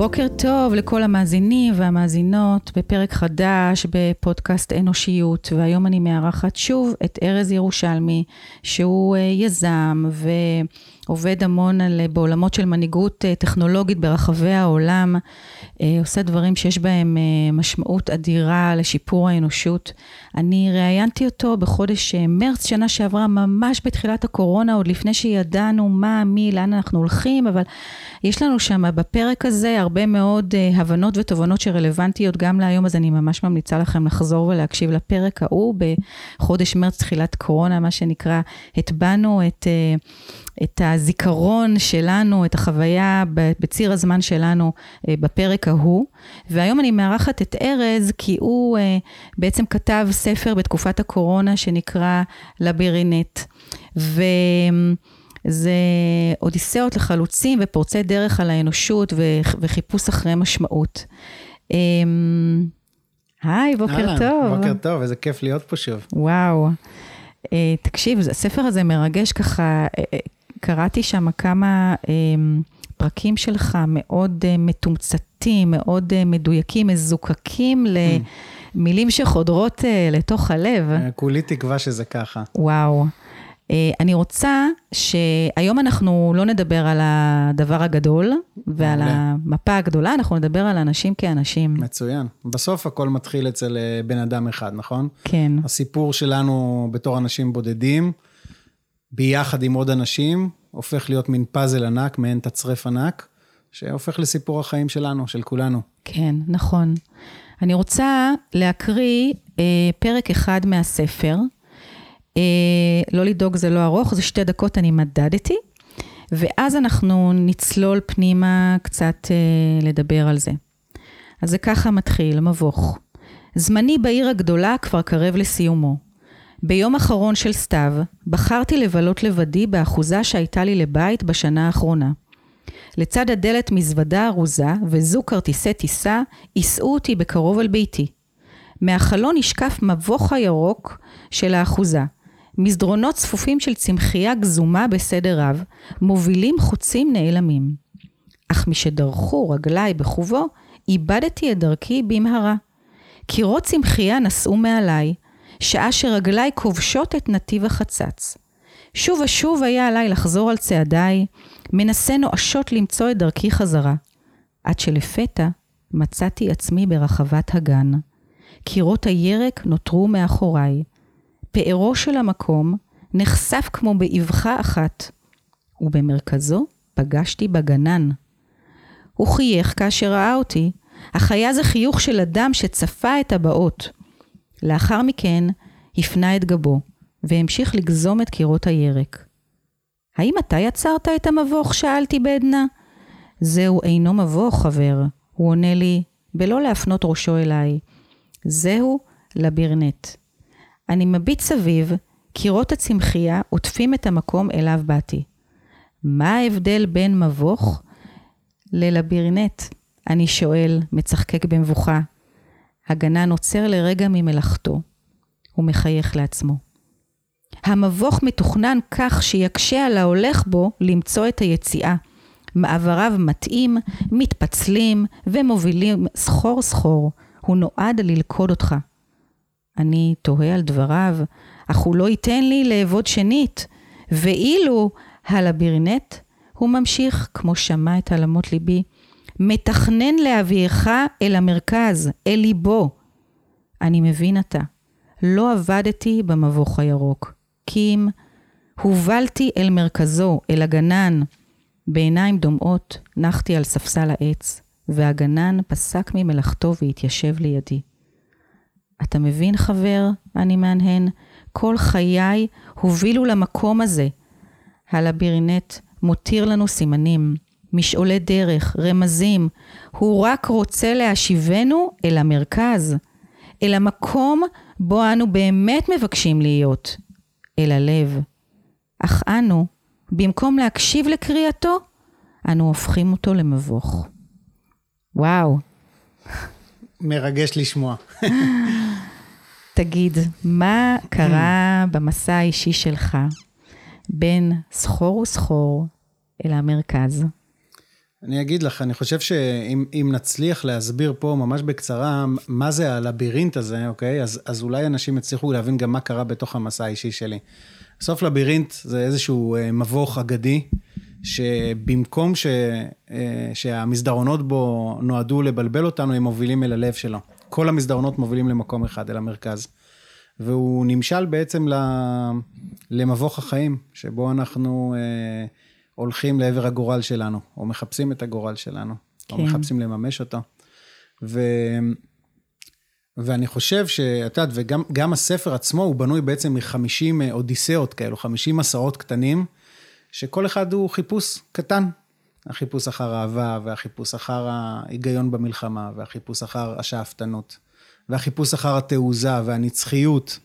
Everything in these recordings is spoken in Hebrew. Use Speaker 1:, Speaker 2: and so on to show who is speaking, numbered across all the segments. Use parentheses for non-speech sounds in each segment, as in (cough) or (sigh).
Speaker 1: בוקר טוב לכל המאזינים והמאזינות בפרק חדש בפודקאסט אנושיות, והיום אני מארחת שוב את ארז ירושלמי, שהוא אה, יזם ועובד המון על, בעולמות של מנהיגות אה, טכנולוגית ברחבי העולם, אה, עושה דברים שיש בהם משמעות אדירה לשיפור האנושות. אני ראיינתי אותו בחודש מרץ שנה שעברה, ממש בתחילת הקורונה, עוד לפני שידענו מה, מי, לאן אנחנו הולכים, אבל יש לנו שם בפרק הזה הרבה מאוד uh, הבנות ותובנות שרלוונטיות גם להיום, אז אני ממש ממליצה לכם לחזור ולהקשיב לפרק ההוא בחודש מרץ, תחילת קורונה, מה שנקרא, הטבענו את, uh, את הזיכרון שלנו, את החוויה בציר הזמן שלנו uh, בפרק ההוא. והיום אני מארחת את ארז, כי הוא uh, בעצם כתב ספר בתקופת הקורונה שנקרא לבירינט. ו... זה אודיסאות לחלוצים ופורצי דרך על האנושות וחיפוש אחרי משמעות. אמ, היי, בוקר אהלן, טוב.
Speaker 2: בוקר טוב, איזה כיף להיות פה שוב.
Speaker 1: וואו. אה, תקשיב, הספר הזה מרגש ככה, אה, אה, קראתי שם כמה אמ, פרקים שלך מאוד מתומצתים, מאוד מדויקים, מזוקקים למילים שחודרות לתוך הלב.
Speaker 2: כולי תקווה שזה ככה.
Speaker 1: וואו. אה, אני רוצה שהיום אנחנו לא נדבר על הדבר הגדול ועל המפה הגדולה, אנחנו נדבר על אנשים כאנשים.
Speaker 2: מצוין. בסוף הכל מתחיל אצל אה, בן אדם אחד, נכון?
Speaker 1: כן.
Speaker 2: הסיפור שלנו בתור אנשים בודדים, ביחד עם עוד אנשים, הופך להיות מין פאזל ענק, מעין תצרף ענק, שהופך לסיפור החיים שלנו, של כולנו.
Speaker 1: כן, נכון. אני רוצה להקריא אה, פרק אחד מהספר. אה, לא לדאוג זה לא ארוך, זה שתי דקות אני מדדתי, ואז אנחנו נצלול פנימה קצת אה, לדבר על זה. אז זה ככה מתחיל, מבוך. זמני בעיר הגדולה כבר קרב לסיומו. ביום אחרון של סתיו, בחרתי לבלות לבדי באחוזה שהייתה לי לבית בשנה האחרונה. לצד הדלת מזוודה ארוזה וזוג כרטיסי טיסה, יישאו אותי בקרוב אל ביתי. מהחלון נשקף מבוך הירוק של האחוזה, מסדרונות צפופים של צמחייה גזומה בסדר רב, מובילים חוצים נעלמים. אך משדרכו רגליי בחובו, איבדתי את דרכי במהרה. קירות צמחייה נסעו מעליי, שעה שרגליי כובשות את נתיב החצץ. שוב ושוב היה עליי לחזור על צעדיי, מנסה נואשות למצוא את דרכי חזרה. עד שלפתע מצאתי עצמי ברחבת הגן. קירות הירק נותרו מאחוריי. פארו של המקום נחשף כמו באבחה אחת, ובמרכזו פגשתי בגנן. הוא חייך כאשר ראה אותי, אך היה זה חיוך של אדם שצפה את הבאות. לאחר מכן הפנה את גבו, והמשיך לגזום את קירות הירק. האם אתה יצרת את המבוך? שאלתי בעדנה. זהו אינו מבוך, חבר. הוא עונה לי, בלא להפנות ראשו אליי. זהו לבירנט. אני מביט סביב, קירות הצמחייה עוטפים את המקום אליו באתי. מה ההבדל בין מבוך ללבירנט? אני שואל, מצחקק במבוכה. הגנן עוצר לרגע ממלאכתו. הוא מחייך לעצמו. המבוך מתוכנן כך שיקשה על ההולך בו למצוא את היציאה. מעבריו מתאים, מתפצלים ומובילים סחור סחור. הוא נועד ללכוד אותך. אני תוהה על דבריו, אך הוא לא ייתן לי לאבוד שנית. ואילו הלבירנט, הוא ממשיך, כמו שמע את עלמות ליבי, מתכנן להביאך אל המרכז, אל ליבו. אני מבין עתה, לא עבדתי במבוך הירוק, כי אם הובלתי אל מרכזו, אל הגנן. בעיניים דומעות נחתי על ספסל העץ, והגנן פסק ממלאכתו והתיישב לידי. אתה מבין, חבר? אני מהנהן. כל חיי הובילו למקום הזה. הלבירינט מותיר לנו סימנים, משעולי דרך, רמזים. הוא רק רוצה להשיבנו אל המרכז, אל המקום בו אנו באמת מבקשים להיות, אל הלב. אך אנו, במקום להקשיב לקריאתו, אנו הופכים אותו למבוך. וואו.
Speaker 2: מרגש לשמוע. (laughs)
Speaker 1: תגיד, מה קרה במסע האישי שלך בין סחור וסחור אל המרכז?
Speaker 2: אני אגיד לך, אני חושב שאם נצליח להסביר פה ממש בקצרה מה זה הלבירינט הזה, אוקיי? אז, אז אולי אנשים יצליחו להבין גם מה קרה בתוך המסע האישי שלי. בסוף לבירינט זה איזשהו אה, מבוך אגדי, שבמקום ש, אה, שהמסדרונות בו נועדו לבלבל אותנו, הם מובילים אל הלב שלו. כל המסדרונות מובילים למקום אחד, אל המרכז. והוא נמשל בעצם למבוך החיים, שבו אנחנו אה, הולכים לעבר הגורל שלנו, או מחפשים את הגורל שלנו, כן. או מחפשים לממש אותו. ו... ואני חושב שאת יודעת, וגם הספר עצמו הוא בנוי בעצם מ-50 אה, אודיסאות כאלו, 50 מסעות קטנים, שכל אחד הוא חיפוש קטן. החיפוש אחר אהבה, והחיפוש אחר ההיגיון במלחמה, והחיפוש אחר השאפתנות, והחיפוש אחר התעוזה והנצחיות,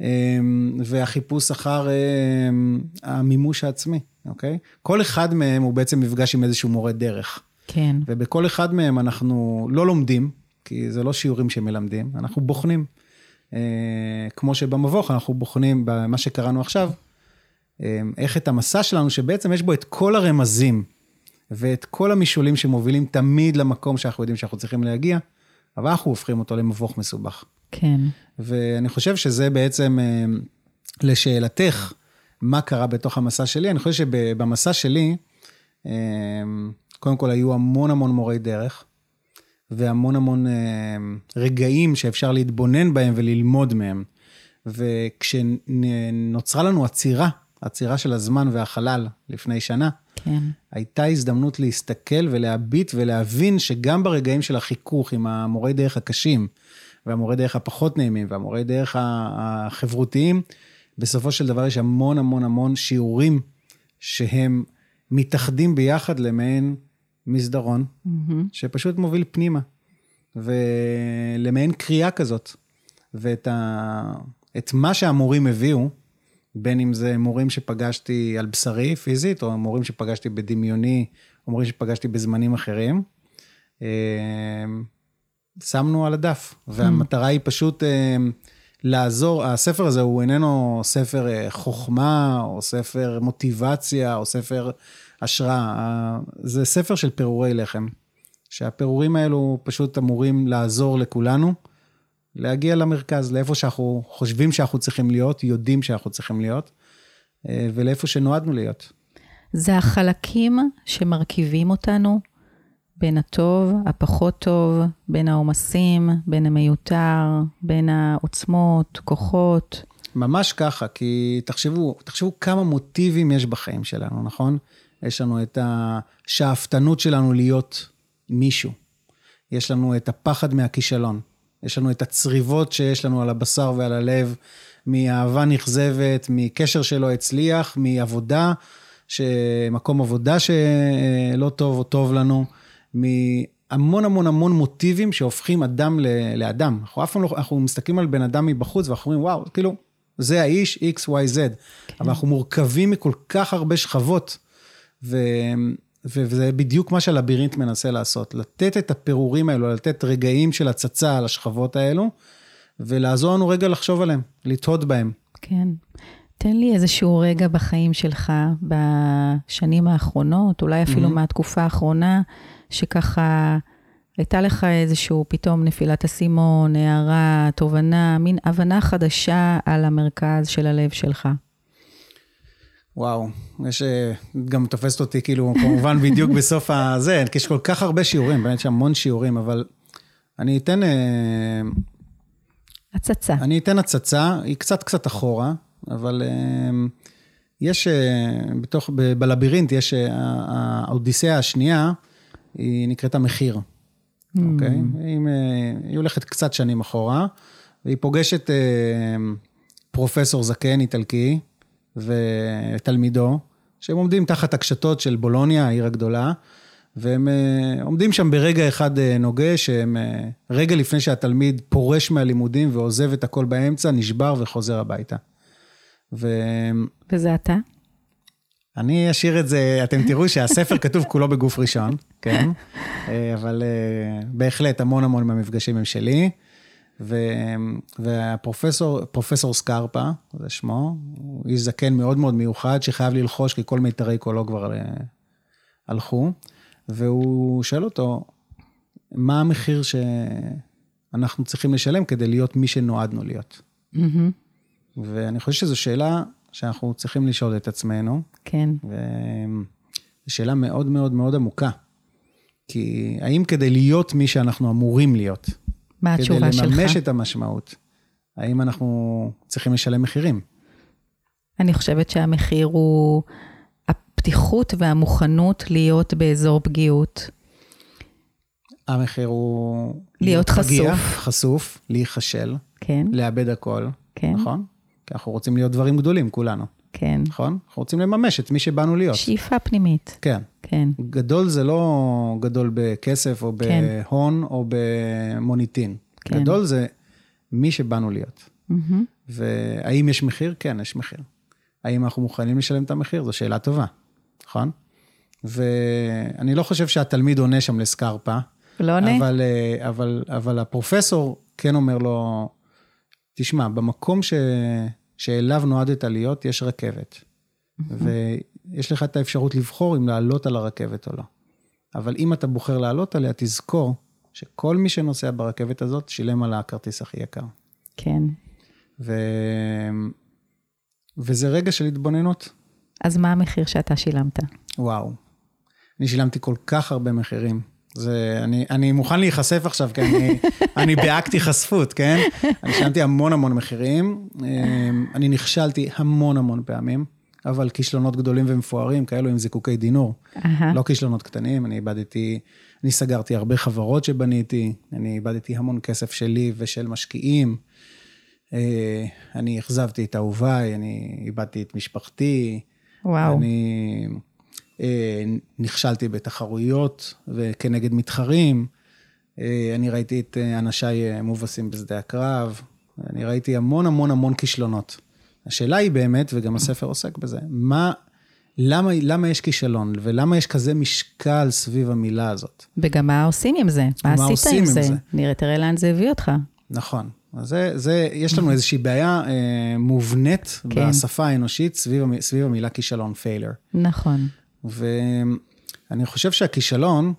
Speaker 2: אמ, והחיפוש אחר אמ, המימוש העצמי, אוקיי? כל אחד מהם הוא בעצם מפגש עם איזשהו מורה דרך.
Speaker 1: כן.
Speaker 2: ובכל אחד מהם אנחנו לא לומדים, כי זה לא שיעורים שמלמדים, אנחנו בוחנים. אה, כמו שבמבוך אנחנו בוחנים במה שקראנו עכשיו, אה, איך את המסע שלנו, שבעצם יש בו את כל הרמזים ואת כל המשעולים שמובילים תמיד למקום שאנחנו יודעים שאנחנו צריכים להגיע, אבל אנחנו הופכים אותו למבוך מסובך.
Speaker 1: כן.
Speaker 2: ואני חושב שזה בעצם, אה, לשאלתך, מה קרה בתוך המסע שלי, אני חושב שבמסע שלי, קודם כל היו המון המון מורי דרך, והמון המון אה, רגעים שאפשר להתבונן בהם וללמוד מהם. וכשנוצרה לנו עצירה, עצירה של הזמן והחלל לפני שנה,
Speaker 1: כן.
Speaker 2: הייתה הזדמנות להסתכל ולהביט ולהבין שגם ברגעים של החיכוך עם המורי דרך הקשים, והמורי דרך הפחות נעימים, והמורי דרך החברותיים, בסופו של דבר יש המון המון המון שיעורים שהם מתאחדים ביחד למעין מסדרון, mm-hmm. שפשוט מוביל פנימה, ולמעין קריאה כזאת. ואת ה... את מה שהמורים הביאו, בין אם זה מורים שפגשתי על בשרי פיזית, או מורים שפגשתי בדמיוני, או מורים שפגשתי בזמנים אחרים, אה, שמנו על הדף. והמטרה היא פשוט אה, לעזור, הספר הזה הוא איננו ספר אה, חוכמה, או ספר מוטיבציה, או ספר השראה. זה ספר של פירורי לחם, שהפירורים האלו פשוט אמורים לעזור לכולנו להגיע למרכז, לאיפה שאנחנו חושבים שאנחנו צריכים להיות, יודעים שאנחנו צריכים להיות, אה, ולאיפה שנועדנו להיות.
Speaker 1: זה החלקים שמרכיבים אותנו בין הטוב, הפחות טוב, בין העומסים, בין המיותר, בין העוצמות, כוחות.
Speaker 2: ממש ככה, כי תחשבו, תחשבו כמה מוטיבים יש בחיים שלנו, נכון? יש לנו את השאפתנות שלנו להיות מישהו. יש לנו את הפחד מהכישלון. יש לנו את הצריבות שיש לנו על הבשר ועל הלב, מאהבה נכזבת, מקשר שלא הצליח, מעבודה, מקום עבודה שלא טוב או טוב לנו, מהמון המון המון מוטיבים שהופכים אדם לאדם. אנחנו אף פעם לא, אנחנו מסתכלים על בן אדם מבחוץ ואנחנו אומרים, וואו, כאילו, זה האיש X, Y, Z. כן. אבל אנחנו מורכבים מכל כך הרבה שכבות. ו... וזה בדיוק מה שהלבירינט מנסה לעשות, לתת את הפירורים האלו, לתת רגעים של הצצה על השכבות האלו, ולעזור לנו רגע לחשוב עליהם, לתהות בהם.
Speaker 1: כן. תן לי איזשהו רגע בחיים שלך, בשנים האחרונות, אולי אפילו mm-hmm. מהתקופה האחרונה, שככה הייתה לך איזשהו פתאום נפילת אסימון, הערה, תובנה, מין הבנה חדשה על המרכז של הלב שלך.
Speaker 2: וואו, יש, אה, גם תופסת אותי כאילו, כמובן (laughs) בדיוק בסוף הזה, כי יש כל כך הרבה שיעורים, באמת יש המון שיעורים, אבל אני אתן... אה,
Speaker 1: הצצה.
Speaker 2: אני אתן הצצה, היא קצת קצת אחורה, אבל אה, יש, בתוך, בלבירינט יש, האודיסאה השנייה, היא נקראת המחיר, mm. אוקיי? היא, היא הולכת קצת שנים אחורה, והיא פוגשת פרופסור זקן איטלקי, ותלמידו, שהם עומדים תחת הקשתות של בולוניה, העיר הגדולה, והם אה, עומדים שם ברגע אחד אה, נוגה, שהם אה, רגע לפני שהתלמיד פורש מהלימודים ועוזב את הכל באמצע, נשבר וחוזר הביתה. ו...
Speaker 1: וזה אתה?
Speaker 2: אני אשאיר את זה, אתם תראו שהספר (laughs) כתוב כולו בגוף ראשון, כן? אבל בהחלט המון המון מהמפגשים הם שלי. ו, והפרופסור, פרופסור סקרפה, זה שמו, הוא איש זקן מאוד מאוד מיוחד, שחייב ללחוש, כי כל מיתרי קולו כבר אה, הלכו. והוא שואל אותו, מה המחיר שאנחנו צריכים לשלם כדי להיות מי שנועדנו להיות?
Speaker 1: מהמם.
Speaker 2: ואני חושב שזו שאלה שאנחנו צריכים לשאול את עצמנו,
Speaker 1: כן,
Speaker 2: וזו שאלה מאוד מאוד מאוד עמוקה. כי האם כדי להיות מי שאנחנו אמורים להיות,
Speaker 1: מה התשובה שלך?
Speaker 2: כדי לממש את המשמעות, האם אנחנו צריכים לשלם מחירים?
Speaker 1: אני חושבת שהמחיר הוא הפתיחות והמוכנות להיות באזור פגיעות.
Speaker 2: המחיר הוא...
Speaker 1: להיות
Speaker 2: פגיע,
Speaker 1: חשוף.
Speaker 2: חשוף, להיכשל,
Speaker 1: כן,
Speaker 2: לאבד הכל,
Speaker 1: כן,
Speaker 2: נכון? כי אנחנו רוצים להיות דברים גדולים, כולנו,
Speaker 1: כן.
Speaker 2: נכון? אנחנו רוצים לממש את מי שבאנו להיות.
Speaker 1: שאיפה פנימית,
Speaker 2: כן.
Speaker 1: כן,
Speaker 2: גדול זה לא גדול בכסף, או
Speaker 1: כן.
Speaker 2: בהון, או במוניטין.
Speaker 1: כן.
Speaker 2: גדול זה מי שבאנו להיות.
Speaker 1: מהמם.
Speaker 2: והאם יש מחיר? כן, יש מחיר. האם אנחנו מוכנים לשלם את המחיר? זו שאלה טובה, נכון? ואני לא חושב שהתלמיד עונה שם לסקרפה,
Speaker 1: לא עונה?
Speaker 2: אבל, אה, אבל, אבל הפרופסור כן אומר לו, תשמע, במקום ש, שאליו נועדת להיות, יש רכבת. ויש לך את האפשרות לבחור אם לעלות על הרכבת או לא. אבל אם אתה בוחר לעלות עליה, תזכור שכל מי שנוסע ברכבת הזאת שילם על הכרטיס הכי יקר.
Speaker 1: כן.
Speaker 2: ו... וזה רגע של התבוננות.
Speaker 1: אז מה המחיר שאתה שילמת?
Speaker 2: וואו. אני שילמתי כל כך הרבה מחירים. זה, אני, אני מוכן להיחשף עכשיו, כי אני, (laughs) אני באקט היחשפות, כן? אני שילמתי המון המון מחירים. אמ, אני נכשלתי המון המון פעמים, אבל כישלונות גדולים ומפוארים, כאלו עם זיקוקי דינור. לא כישלונות קטנים, אני איבדתי, אני סגרתי הרבה חברות שבניתי, אני איבדתי המון כסף שלי ושל משקיעים. אה, אני אכזבתי את אהוביי, אני איבדתי את משפחתי.
Speaker 1: וואו.
Speaker 2: אני נכשלתי בתחרויות וכנגד מתחרים. אה, אני ראיתי את אה, אנשיי אה, מובסים בשדה הקרב. אני ראיתי המון המון המון כישלונות. השאלה היא באמת, וגם הספר עוסק בזה, מה, למה, למה יש כישלון ולמה יש כזה משקל סביב המילה הזאת?
Speaker 1: וגם מה עושים עם זה? מה עשית
Speaker 2: עושים
Speaker 1: עם
Speaker 2: עם
Speaker 1: זה?
Speaker 2: זה?
Speaker 1: נראה, תראה לאן זה הביא אותך.
Speaker 2: נכון. אז זה, זה, יש לנו איזושהי בעיה אה, מובנית
Speaker 1: כן.
Speaker 2: בשפה האנושית סביב, סביב המילה כישלון, failure.
Speaker 1: נכון.
Speaker 2: ואני חושב שהכישלון,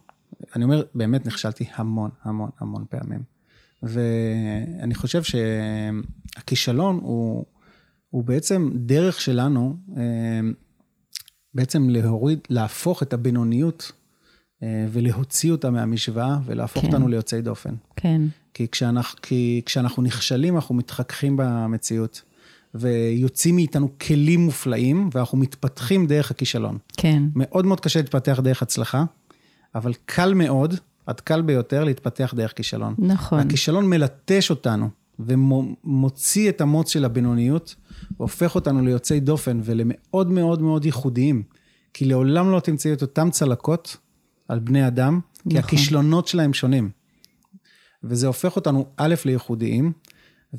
Speaker 2: אני אומר, באמת נכשלתי המון, המון, המון פעמים. ואני חושב שהכישלון הוא, הוא בעצם דרך שלנו, אה, בעצם להוריד, להפוך את הבינוניות אה, ולהוציא אותה מהמשוואה ולהפוך
Speaker 1: כן.
Speaker 2: אותנו ליוצאי דופן.
Speaker 1: כן,
Speaker 2: כי כשאנחנו, כי כשאנחנו נכשלים, אנחנו מתחככים במציאות, ויוצאים מאיתנו כלים מופלאים, ואנחנו מתפתחים דרך הכישלון.
Speaker 1: כן,
Speaker 2: מאוד מאוד קשה להתפתח דרך הצלחה, אבל קל מאוד, עד קל ביותר, להתפתח דרך כישלון.
Speaker 1: נכון.
Speaker 2: הכישלון מלטש אותנו, ומוציא את המוץ של הבינוניות, והופך אותנו ליוצאי דופן ולמאוד מאוד מאוד ייחודיים. כי לעולם לא תמצאי את אותם צלקות על בני אדם, כי
Speaker 1: נכון.
Speaker 2: הכישלונות שלהם שונים. וזה הופך אותנו, א', לייחודיים,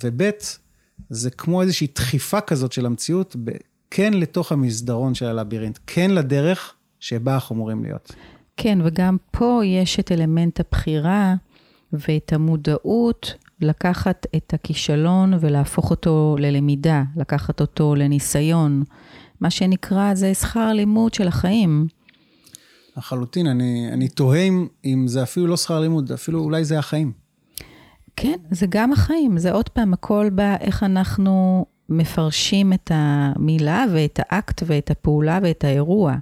Speaker 2: וב', זה כמו איזושהי דחיפה כזאת של המציאות, ב- כן לתוך המסדרון של הלבירינט, כן לדרך שבה אנחנו אמורים להיות.
Speaker 1: כן, וגם פה יש את אלמנט הבחירה ואת המודעות לקחת את הכישלון ולהפוך אותו ללמידה, לקחת אותו לניסיון. מה שנקרא זה שכר לימוד של החיים.
Speaker 2: לחלוטין, אני, אני תוהה אם, אם זה אפילו לא שכר לימוד, אפילו אולי זה החיים.
Speaker 1: כן, זה גם החיים, זה עוד פעם, הכל בא איך אנחנו מפרשים את המילה ואת האקט ואת הפעולה ואת האירוע.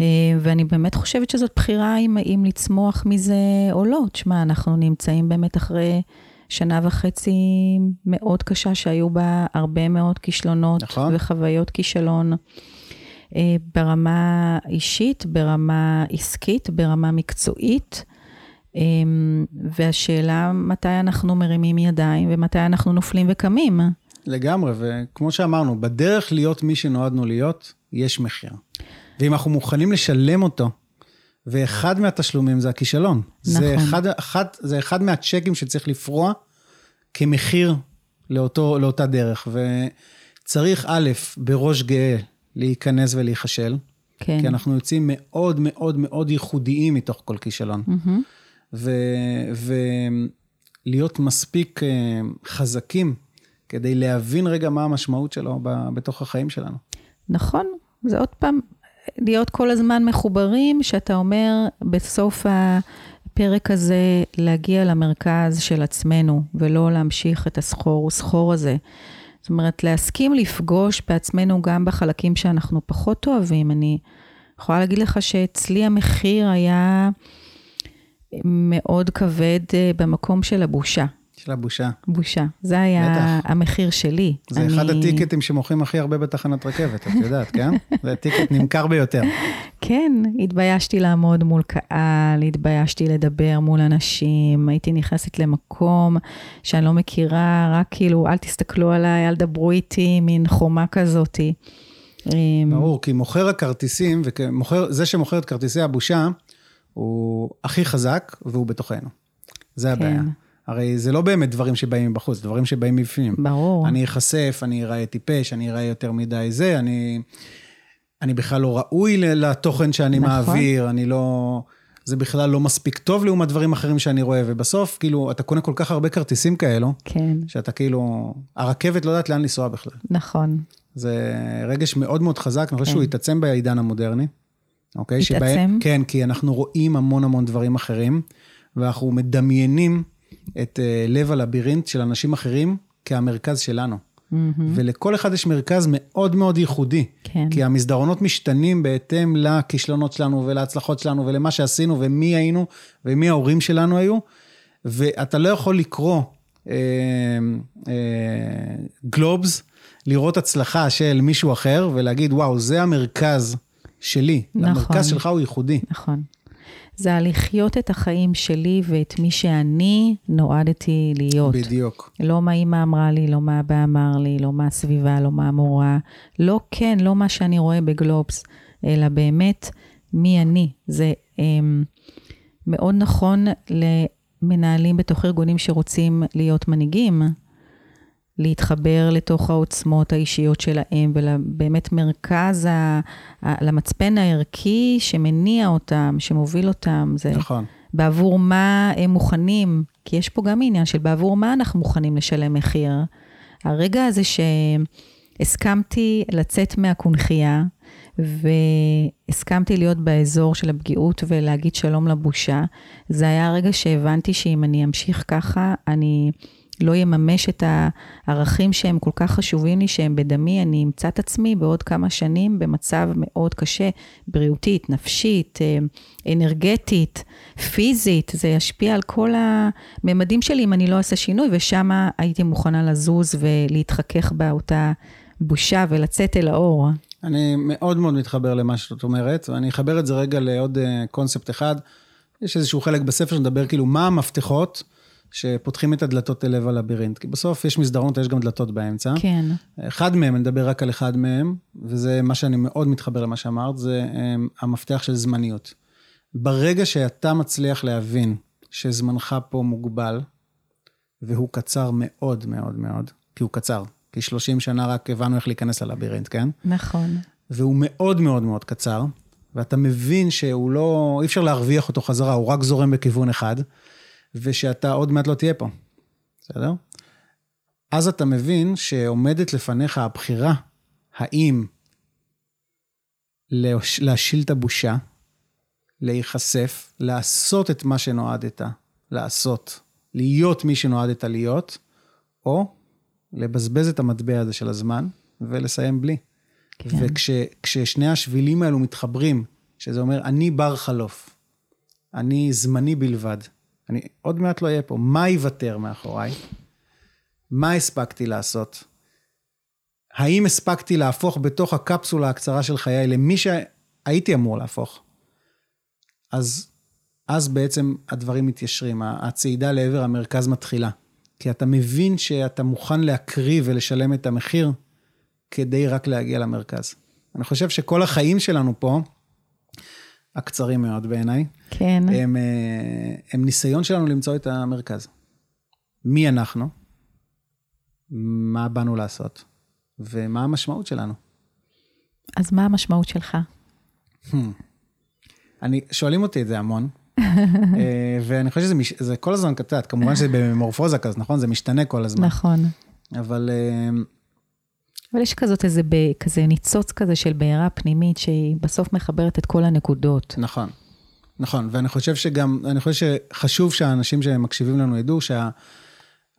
Speaker 1: אה, ואני באמת חושבת שזאת בחירה אם, אם לצמוח מזה או לא. תשמע, אנחנו נמצאים באמת אחרי שנה וחצי מאוד קשה, שהיו בה הרבה מאוד כישלונות
Speaker 2: נכון.
Speaker 1: וחוויות כישלון. אה, ברמה אישית, ברמה עסקית, ברמה מקצועית. אמ, והשאלה מתי אנחנו מרימים ידיים ומתי אנחנו נופלים וקמים.
Speaker 2: לגמרי, וכמו שאמרנו, בדרך להיות מי שנועדנו להיות, יש מחיר. ואם אנחנו מוכנים לשלם אותו, ואחד מהתשלומים זה הכישלון. זה
Speaker 1: נכון.
Speaker 2: אחד, אחד, זה אחד מהצ'קים שצריך לפרוע כמחיר לאותו, לאותה דרך. וצריך, א', בראש גאה, להיכנס ולהיכשל,
Speaker 1: כן.
Speaker 2: כי אנחנו יוצאים מאוד מאוד מאוד ייחודיים מתוך כל כישלון. ולהיות מספיק אה, חזקים כדי להבין רגע מה המשמעות שלו ב- בתוך החיים שלנו.
Speaker 1: נכון, זה עוד פעם, להיות כל הזמן מחוברים, שאתה אומר בסוף הפרק הזה להגיע למרכז של עצמנו, ולא להמשיך את הסחור וסחור הזה. זאת אומרת, להסכים לפגוש בעצמנו גם בחלקים שאנחנו פחות אוהבים. אני יכולה להגיד לך שאצלי המחיר היה מאוד כבד אה, במקום של הבושה.
Speaker 2: של הבושה.
Speaker 1: בושה. זה היה
Speaker 2: בטח.
Speaker 1: המחיר שלי.
Speaker 2: זה
Speaker 1: אני...
Speaker 2: אחד הטיקטים שמוכרים הכי הרבה בתחנת רכבת, את יודעת, כן? (laughs) זה הטיקט נמכר ביותר.
Speaker 1: כן, התביישתי לעמוד מול קהל, התביישתי לדבר מול אנשים, הייתי נכנסת למקום שאני לא מכירה, רק כאילו, אל תסתכלו עליי, אל דברו איתי, מין חומה כזאתי. אמ,
Speaker 2: ברור, כי מוכר הכרטיסים, וזה שמוכר את כרטיסי הבושה, הוא הכי חזק והוא בתוכנו. זה הבעיה.
Speaker 1: כן.
Speaker 2: הרי זה לא באמת דברים שבאים מבחוץ, דברים שבאים מבפנים.
Speaker 1: ברור.
Speaker 2: אני אחשף, אני אראה טיפש, אני אראה יותר מדי זה, אני, אני בכלל לא ראוי לתוכן שאני
Speaker 1: נכון.
Speaker 2: מעביר, אני לא... זה בכלל לא מספיק טוב לעומת דברים אחרים שאני רואה, ובסוף, כאילו, אתה קונה כל כך הרבה כרטיסים כאלו,
Speaker 1: כן,
Speaker 2: שאתה כאילו... הרכבת לא יודעת לאן לנסוע בכלל.
Speaker 1: נכון.
Speaker 2: זה רגש מאוד מאוד חזק, אני חושב
Speaker 1: כן.
Speaker 2: שהוא התעצם בעידן המודרני. אוקיי?
Speaker 1: התעצם?
Speaker 2: שבהם- כן, כי אנחנו רואים המון המון דברים אחרים, ואנחנו מדמיינים את uh, לב הלבירינט של אנשים אחרים כהמרכז שלנו.
Speaker 1: מהמם.
Speaker 2: ולכל אחד יש מרכז מאוד מאוד ייחודי.
Speaker 1: כן.
Speaker 2: כי המסדרונות משתנים בהתאם לכישלונות שלנו ולהצלחות שלנו ולמה שעשינו ומי היינו ומי ההורים שלנו היו. ואתה לא יכול לקרוא אה, אה, גלובס, לראות הצלחה של מישהו אחר ולהגיד, וואו, זה המרכז שלי.
Speaker 1: נכון.
Speaker 2: המרכז שלך הוא ייחודי.
Speaker 1: נכון. זה הלחיות את החיים שלי ואת מי שאני נועדתי להיות.
Speaker 2: בדיוק.
Speaker 1: לא מה אימא אמרה לי, לא מה אבא אמר לי, לא מה הסביבה, לא מה המורה. לא כן, לא מה שאני רואה בגלובס, אלא באמת מי אני. זה אמ, מאוד נכון למנהלים בתוך ארגונים שרוצים להיות מנהיגים, להתחבר לתוך העוצמות האישיות שלהם, ובאמת מרכז, ה, ה, למצפן הערכי שמניע אותם, שמוביל אותם. זה
Speaker 2: נכון.
Speaker 1: בעבור מה הם מוכנים, כי יש פה גם עניין של בעבור מה אנחנו מוכנים לשלם מחיר. הרגע הזה שהסכמתי לצאת מהקונכייה, והסכמתי להיות באזור של הפגיעות ולהגיד שלום לבושה, זה היה הרגע שהבנתי שאם אני אמשיך ככה, אני לא אממש את הערכים שהם כל כך חשובים לי, שהם בדמי, אני אמצא את עצמי בעוד כמה שנים במצב מאוד קשה, בריאותית, נפשית, אה, אנרגטית, פיזית, זה ישפיע על כל הממדים שלי אם אני לא אעשה שינוי, ושם הייתי מוכנה לזוז ולהתחכך באותה בושה ולצאת אל האור.
Speaker 2: אני מאוד מאוד מתחבר למה שאת אומרת, ואני אחבר את זה רגע לעוד אה, קונספט אחד. יש איזשהו חלק בספר שמדבר כאילו מה המפתחות שפותחים את הדלתות אל לב הלבירינט. כי בסוף יש מסדרונות, יש גם דלתות באמצע.
Speaker 1: כן,
Speaker 2: אחד מהם, אני מדבר רק על אחד מהם, וזה מה שאני מאוד מתחבר למה שאמרת, זה אה, המפתח של זמניות. ברגע שאתה מצליח להבין שזמנך פה מוגבל, והוא קצר מאוד מאוד מאוד, כי הוא קצר, כי 30 שנה רק הבנו איך להיכנס ללבירינט, כן?
Speaker 1: נכון.
Speaker 2: והוא מאוד מאוד מאוד קצר, ואתה מבין שהוא לא, אי אפשר להרוויח אותו חזרה, הוא רק זורם בכיוון אחד, ושאתה עוד מעט לא תהיה פה, בסדר? אז אתה מבין שעומדת לפניך הבחירה, האם להש- להשיל את הבושה, להיחשף, לעשות את מה שנועדת לעשות, להיות מי שנועדת להיות, או לבזבז את המטבע הזה של הזמן ולסיים בלי.
Speaker 1: כן.
Speaker 2: וכששני השבילים האלו מתחברים, שזה אומר, אני בר חלוף, אני זמני בלבד, אני עוד מעט לא אהיה פה, מה ייוותר מאחוריי? מה הספקתי לעשות? האם הספקתי להפוך בתוך הקפסולה הקצרה של חיי למי שהייתי אמור להפוך? אז, אז בעצם הדברים מתיישרים, הצעידה לעבר המרכז מתחילה. כי אתה מבין שאתה מוכן להקריב ולשלם את המחיר כדי רק להגיע למרכז. אני חושב שכל החיים שלנו פה, הקצרים מאוד בעיניי,
Speaker 1: כן.
Speaker 2: הם, אה, הם ניסיון שלנו למצוא את המרכז. מי אנחנו, מה באנו לעשות, ומה המשמעות שלנו.
Speaker 1: אז מה המשמעות שלך?
Speaker 2: אני, שואלים אותי את זה המון, (laughs) אה, ואני חושב שזה מש- זה כל הזמן קצת, כמובן שזה במורפוזה כזאת, נכון? זה משתנה כל הזמן.
Speaker 1: נכון.
Speaker 2: אבל אה,
Speaker 1: אבל יש כזאת איזה, ב- כזה ניצוץ כזה של בעירה פנימית, שהיא בסוף מחברת את כל הנקודות.
Speaker 2: נכון, נכון, ואני חושב שגם, אני חושב שחשוב שהאנשים שמקשיבים לנו ידעו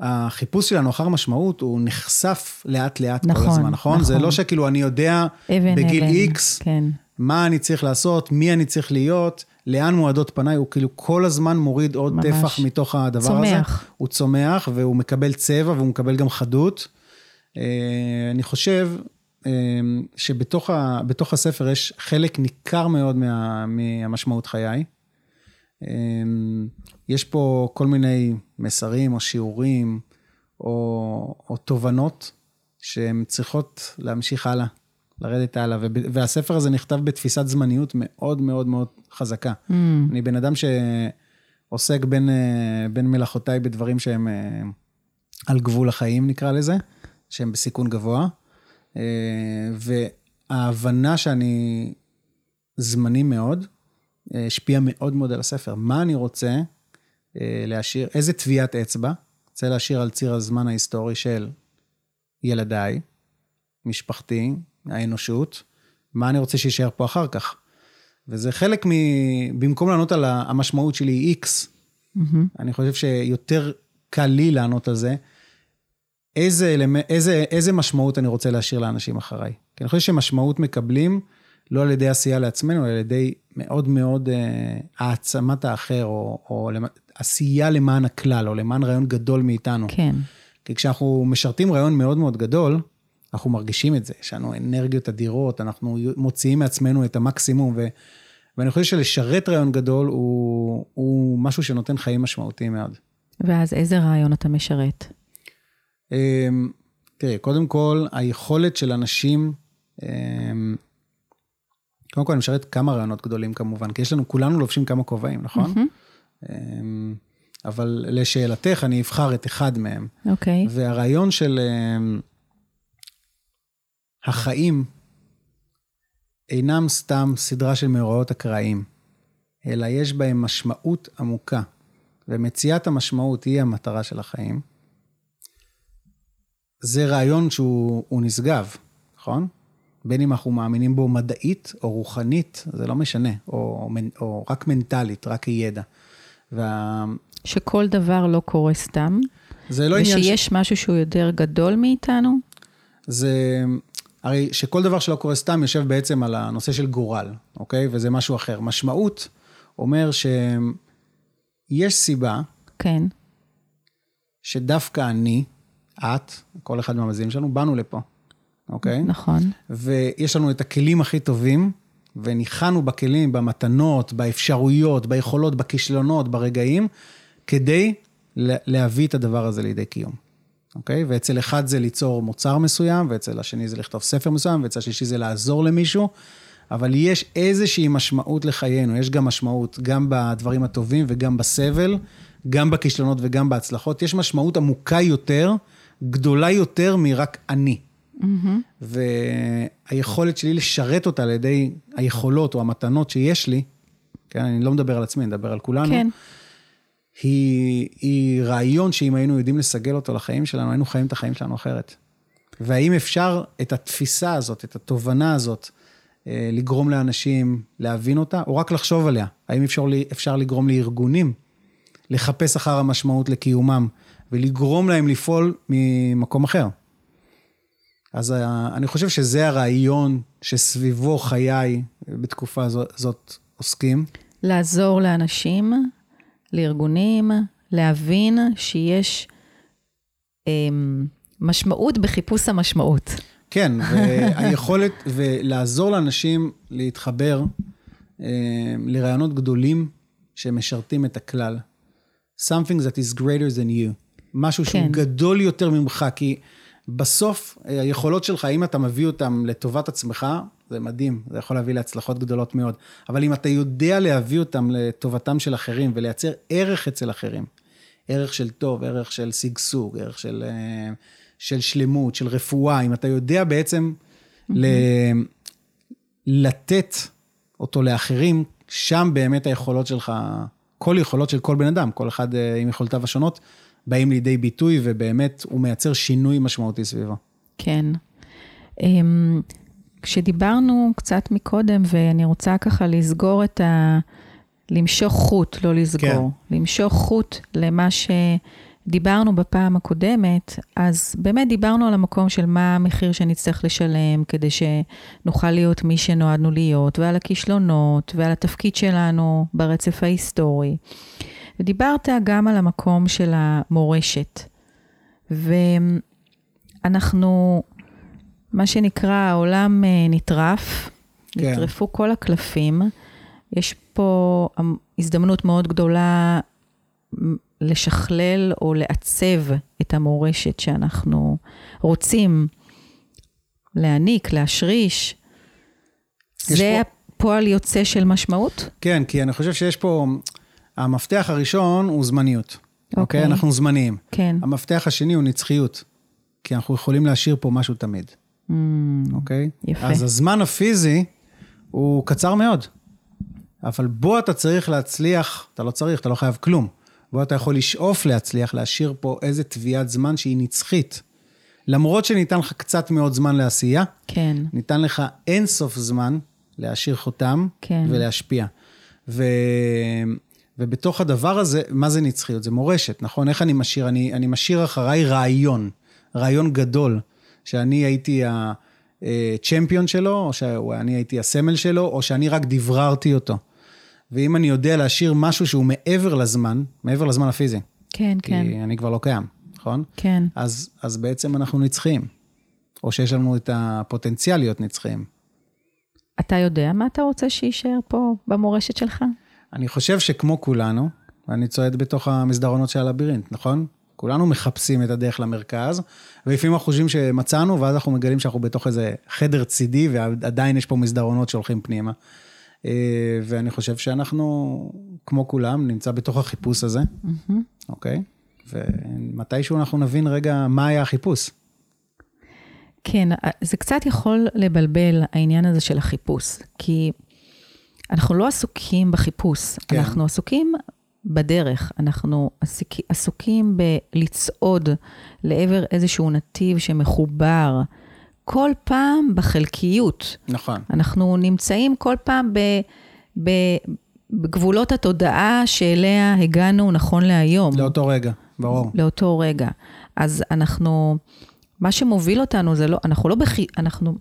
Speaker 2: שהחיפוש שלנו אחר משמעות הוא נחשף לאט לאט
Speaker 1: נכון,
Speaker 2: כל הזמן, נכון? זה
Speaker 1: נכון.
Speaker 2: לא שכאילו אני יודע
Speaker 1: אבן,
Speaker 2: בגיל
Speaker 1: אבן,
Speaker 2: איקס,
Speaker 1: כן.
Speaker 2: מה אני צריך לעשות, מי אני צריך להיות, לאן מועדות פניי, הוא כאילו כל הזמן מוריד עוד
Speaker 1: ממש.
Speaker 2: טפח מתוך הדבר
Speaker 1: צומח.
Speaker 2: הזה. הוא צומח, והוא מקבל צבע, והוא מקבל גם חדות. אה, אני חושב אה, שבתוך ה, הספר יש חלק ניכר מאוד מה, מהמשמעות חיי. אה, יש פה כל מיני מסרים או שיעורים או, או תובנות שהן צריכות להמשיך הלאה, לרדת הלאה. והספר הזה נכתב בתפיסת זמניות מאוד מאוד מאוד חזקה.
Speaker 1: Mm,
Speaker 2: אני בן אדם שעוסק בין, בין מלאכותיי בדברים שהם על גבול החיים, נקרא לזה, שהם בסיכון גבוה. אה, וההבנה שאני זמני מאוד, אה, השפיעה מאוד מאוד על הספר. מה אני רוצה אה, להשאיר, איזה טביעת אצבע רוצה להשאיר על ציר הזמן ההיסטורי של ילדיי, משפחתי, האנושות, מה אני רוצה שיישאר פה אחר כך. וזה חלק מ... במקום לענות על המשמעות שלי היא X,
Speaker 1: מהמם.
Speaker 2: אני חושב שיותר קל לי לענות על זה, איזה. איזה, איזה משמעות אני רוצה להשאיר לאנשים אחריי. כי אני חושב שמשמעות מקבלים לא על ידי עשייה לעצמנו, אלא על ידי מאוד מאוד אה, העצמת האחר, או, או. עשייה למען הכלל, או למען רעיון גדול מאיתנו.
Speaker 1: כן.
Speaker 2: כי כשאנחנו משרתים רעיון מאוד מאוד גדול, אנחנו מרגישים את זה, יש לנו אנרגיות אדירות, אנחנו מוציאים מעצמנו את המקסימום, ו... ואני חושב שלשרת רעיון גדול הוא, הוא משהו שנותן חיים משמעותיים מאוד.
Speaker 1: ואז איזה רעיון אתה משרת?
Speaker 2: אמ, תראי, קודם כל, היכולת של אנשים, אמ, קודם כל אני משרת כמה רעיונות גדולים כמובן, כי יש לנו, כולנו לובשים כמה כובעים, נכון? אמ, אבל לשאלתך, אני אבחר את אחד מהם.
Speaker 1: אוקיי.
Speaker 2: והרעיון של החיים אינם סתם סדרה של מאורעות אקראיים, אלא יש בהם משמעות עמוקה, ומציאת המשמעות היא המטרה של החיים. זה רעיון שהוא הוא נשגב, נכון? בין אם אנחנו מאמינים בו מדעית או רוחנית, זה לא משנה, או, או רק מנטלית, רק כידע. וה...
Speaker 1: שכל דבר לא קורה סתם,
Speaker 2: זה לא עניין... ש-
Speaker 1: ושיש משהו שהוא יותר גדול מאיתנו?
Speaker 2: זה, הרי שכל דבר שלא קורה סתם יושב בעצם על הנושא של גורל, אוקיי? וזה משהו אחר. משמעות אומר שיש סיבה
Speaker 1: כן.
Speaker 2: שדווקא אני, את, כל אחד מהמאזינים שלנו, באנו לפה, אוקיי?
Speaker 1: נכון.
Speaker 2: ויש לנו את הכלים הכי טובים, וניחנו בכלים, במתנות, באפשרויות, ביכולות, בכישלונות, ברגעים, כדי לה- להביא את הדבר הזה לידי קיום. אוקיי? ואצל אחד זה ליצור מוצר מסוים, ואצל השני זה לכתוב ספר מסוים, ואצל השלישי זה לעזור למישהו, אבל יש איזושהי משמעות לחיינו, יש גם משמעות גם בדברים הטובים וגם בסבל, גם בכישלונות וגם בהצלחות, יש משמעות עמוקה יותר, גדולה יותר מרק אני.
Speaker 1: מהמם.
Speaker 2: והיכולת שלי לשרת אותה על ידי היכולות או המתנות שיש לי, כן, אני לא מדבר על עצמי, אני מדבר על כולנו,
Speaker 1: כן.
Speaker 2: היא, היא רעיון שאם היינו יודעים לסגל אותו לחיים שלנו, היינו חיים את החיים שלנו אחרת. והאם אפשר את התפיסה הזאת, את התובנה הזאת, אה, לגרום לאנשים להבין אותה, או רק לחשוב עליה? האם אפשר, אפשר לגרום לארגונים לחפש אחר המשמעות לקיומם, ולגרום להם לפעול ממקום אחר? אז אה, אני חושב שזה הרעיון שסביבו חיי בתקופה הזאת, זאת עוסקים.
Speaker 1: לעזור לאנשים, לארגונים, להבין שיש אמ, משמעות בחיפוש המשמעות.
Speaker 2: כן, (laughs) והיכולת, ולעזור לאנשים להתחבר אה, לרעיונות גדולים שמשרתים את הכלל. Something that is greater than you. משהו שהוא
Speaker 1: כן.
Speaker 2: גדול יותר ממך, כי בסוף אה, היכולות שלך, אם אתה מביא אותן לטובת עצמך, זה מדהים, זה יכול להביא להצלחות גדולות מאוד. אבל אם אתה יודע להביא אותן לטובתם של אחרים ולייצר ערך אצל אחרים, ערך של טוב, ערך של שגשוג, ערך של, אה, של שלמות, של רפואה, אם אתה יודע בעצם ל, לתת אותו לאחרים, שם באמת היכולות שלך, כל יכולות של כל בן אדם, כל אחד אה, עם יכולותיו השונות, באים לידי ביטוי, ובאמת הוא מייצר שינוי משמעותי סביבו.
Speaker 1: כן. אמ, כשדיברנו קצת מקודם, ואני רוצה ככה לסגור את ה... למשוך חוט, לא לסגור. כן. למשוך חוט למה שדיברנו בפעם הקודמת, אז באמת דיברנו על המקום של מה המחיר שנצטרך לשלם כדי שנוכל להיות מי שנועדנו להיות, ועל הכישלונות, ועל התפקיד שלנו ברצף ההיסטורי. ודיברת גם על המקום של המורשת. ואנחנו, מה שנקרא, העולם אה, נטרף, כן. נטרפו כל הקלפים. יש פה הזדמנות מאוד גדולה לשכלל או לעצב את המורשת שאנחנו רוצים להעניק, להשריש. זה פה... הפועל יוצא של משמעות?
Speaker 2: כן, כי אני חושב שיש פה, המפתח הראשון הוא זמניות. אוקיי? Okay. אוקיי? אנחנו זמניים.
Speaker 1: כן.
Speaker 2: המפתח השני הוא נצחיות, כי אנחנו יכולים להשאיר פה משהו תמיד. Mm, אוקיי? Mm, okay? יפה. אז הזמן הפיזי הוא קצר מאוד. אבל בו אתה צריך להצליח, אתה לא צריך, אתה לא חייב כלום. בו אתה יכול לשאוף להצליח, להשאיר פה איזה תביעת זמן שהיא נצחית. למרות שניתן לך קצת מאוד זמן לעשייה,
Speaker 1: כן.
Speaker 2: ניתן לך אין סוף זמן להשאיר חותם כן. ולהשפיע. ו... ובתוך הדבר הזה, מה זה נצחיות? זה מורשת, נכון? איך אני משאיר? אני, אני משאיר אחריי רעיון, רעיון גדול, שאני הייתי הצ'מפיון שלו, או שאני הייתי הסמל שלו, או שאני רק דבררתי אותו. ואם אני יודע להשאיר משהו שהוא מעבר לזמן, מעבר לזמן הפיזי.
Speaker 1: כן,
Speaker 2: כי
Speaker 1: כן.
Speaker 2: כי אני כבר לא קיים, נכון?
Speaker 1: כן.
Speaker 2: אז, אז בעצם אנחנו נצחיים. או שיש לנו את הפוטנציאל להיות נצחיים.
Speaker 1: אתה יודע מה אתה רוצה שיישאר פה במורשת שלך?
Speaker 2: אני חושב שכמו כולנו, אני צועד בתוך המסדרונות של הלבירינט, נכון? כולנו מחפשים את הדרך למרכז, ולפעמים אנחנו חושבים שמצאנו, ואז אנחנו מגלים שאנחנו בתוך איזה חדר צידי, ועדיין יש פה מסדרונות שהולכים פנימה. אה, ואני חושב שאנחנו, כמו כולם, נמצא בתוך החיפוש הזה, mm-hmm. אוקיי? ומתישהו אנחנו נבין רגע מה היה החיפוש.
Speaker 1: כן, זה קצת יכול לבלבל העניין הזה של החיפוש, כי אנחנו לא עסוקים בחיפוש, כן. אנחנו עסוקים בדרך, אנחנו עסוק, עסוקים בלצעוד לעבר איזשהו נתיב שמחובר. כל פעם בחלקיות.
Speaker 2: נכון.
Speaker 1: אנחנו נמצאים כל פעם ב, ב, בגבולות התודעה שאליה הגענו נכון להיום.
Speaker 2: לאותו רגע, ברור.
Speaker 1: לאותו רגע. אז אנחנו, מה שמוביל אותנו זה לא, אנחנו לא בחי, אנחנו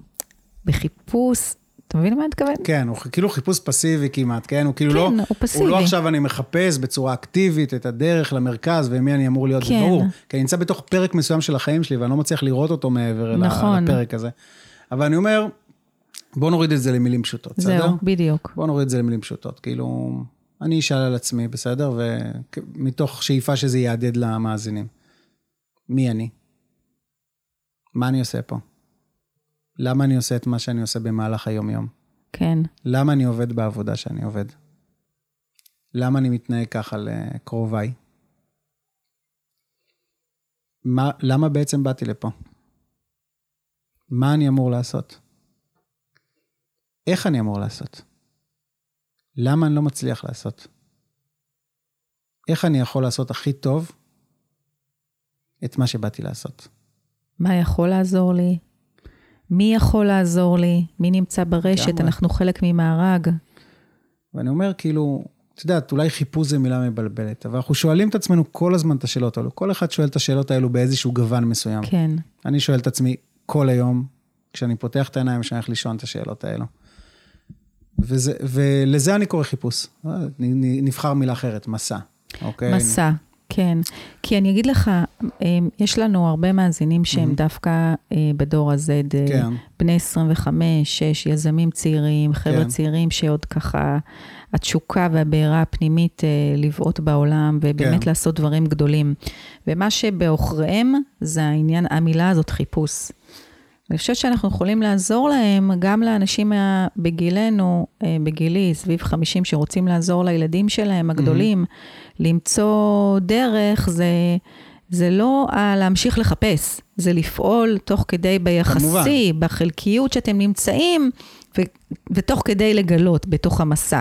Speaker 1: בחיפוש אתה מבין למה אני מתכוון?
Speaker 2: כן, הוא כאילו חיפוש פסיבי כמעט, כן? הוא כאילו כן, לא...
Speaker 1: כן, הוא פסיבי.
Speaker 2: הוא לא עכשיו אני מחפש בצורה אקטיבית את הדרך למרכז ומי אני אמור להיות, כן. זה ברור. כי אני נמצא בתוך פרק מסוים של החיים שלי ואני לא מצליח לראות אותו מעבר נכון. לפרק הזה. אבל אני אומר, בוא נוריד את זה למילים פשוטות, בסדר?
Speaker 1: זהו, בדיוק.
Speaker 2: בוא נוריד את זה למילים פשוטות. כאילו, אני אשאל על עצמי, בסדר? ומתוך שאיפה שזה יהדהד למאזינים. מי אני? מה אני עושה פה? למה אני עושה את מה שאני עושה במהלך היום-יום?
Speaker 1: כן.
Speaker 2: למה אני עובד בעבודה שאני עובד? למה אני מתנהג ככה לקרוביי? מה, למה בעצם באתי לפה? מה אני אמור לעשות? איך אני אמור לעשות? למה אני לא מצליח לעשות? איך אני יכול לעשות הכי טוב את מה שבאתי לעשות?
Speaker 1: מה יכול לעזור לי? מי יכול לעזור לי? מי נמצא ברשת? אנחנו חלק ממארג.
Speaker 2: ואני אומר, כאילו, את יודעת, אולי חיפוש זה מילה מבלבלת, אבל אנחנו שואלים את עצמנו כל הזמן את השאלות האלו. כל אחד שואל את השאלות האלו באיזשהו גוון מסוים.
Speaker 1: כן.
Speaker 2: אני שואל את עצמי כל היום, כשאני פותח את העיניים, כשאני הולך לישון את השאלות האלו. וזה, ולזה אני קורא חיפוש. נבחר מילה אחרת, מסע. אוקיי?
Speaker 1: מסע. כן, כי אני אגיד לך, אמ, יש לנו הרבה מאזינים שהם mm-hmm. דווקא אה, בדור הזה, כן. בני 25, 6, יזמים צעירים, חבר'ה כן. צעירים שעוד ככה, התשוקה והבעירה הפנימית אה, לבעוט בעולם ובאמת כן. לעשות דברים גדולים. ומה שבעוכריהם זה העניין, המילה הזאת, חיפוש. אני חושבת שאנחנו יכולים לעזור להם, גם לאנשים בגילנו, אה, בגילי, סביב 50, שרוצים לעזור לילדים שלהם, הגדולים, mm-hmm. למצוא דרך, זה, זה לא להמשיך לחפש, זה לפעול תוך כדי ביחסי, כמובן. בחלקיות שאתם נמצאים, ו, ותוך כדי לגלות בתוך המסע.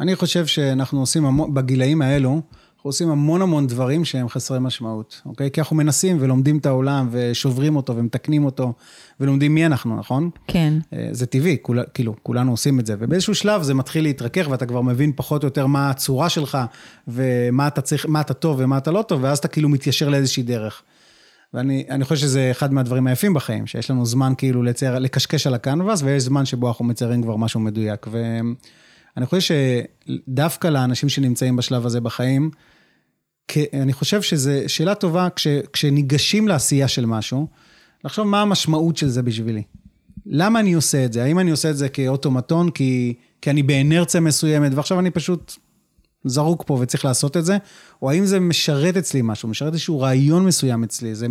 Speaker 2: אני חושב שאנחנו עושים, בגילאים האלו, אנחנו עושים המון המון דברים שהם חסרי משמעות, אוקיי? כי אנחנו מנסים ולומדים את העולם ושוברים אותו ומתקנים אותו ולומדים מי אנחנו, נכון?
Speaker 1: כן.
Speaker 2: אה, זה טבעי, כול, כאילו, כולנו עושים את זה. ובאיזשהו שלב זה מתחיל להתרכך ואתה כבר מבין פחות או יותר מה הצורה שלך ומה אתה צריך, מה אתה טוב ומה אתה לא טוב, ואז אתה כאילו מתיישר לאיזושהי דרך. ואני חושב שזה אחד מהדברים היפים בחיים, שיש לנו זמן כאילו לצייר, לקשקש על הקנבס, ויש זמן שבו אנחנו מציירים כבר משהו מדויק. ואני חושב שדווקא לאנשים שנמצאים בשלב הזה בחיים, אני חושב שזו שאלה טובה כש, כשניגשים לעשייה של משהו, לחשוב מה המשמעות של זה בשבילי. למה אני עושה את זה? האם אני עושה את זה כאוטומטון, כי, כי אני באנרציה מסוימת, ועכשיו אני פשוט זרוק פה וצריך לעשות את זה, או האם זה משרת אצלי משהו, משרת איזשהו רעיון מסוים אצלי, זה,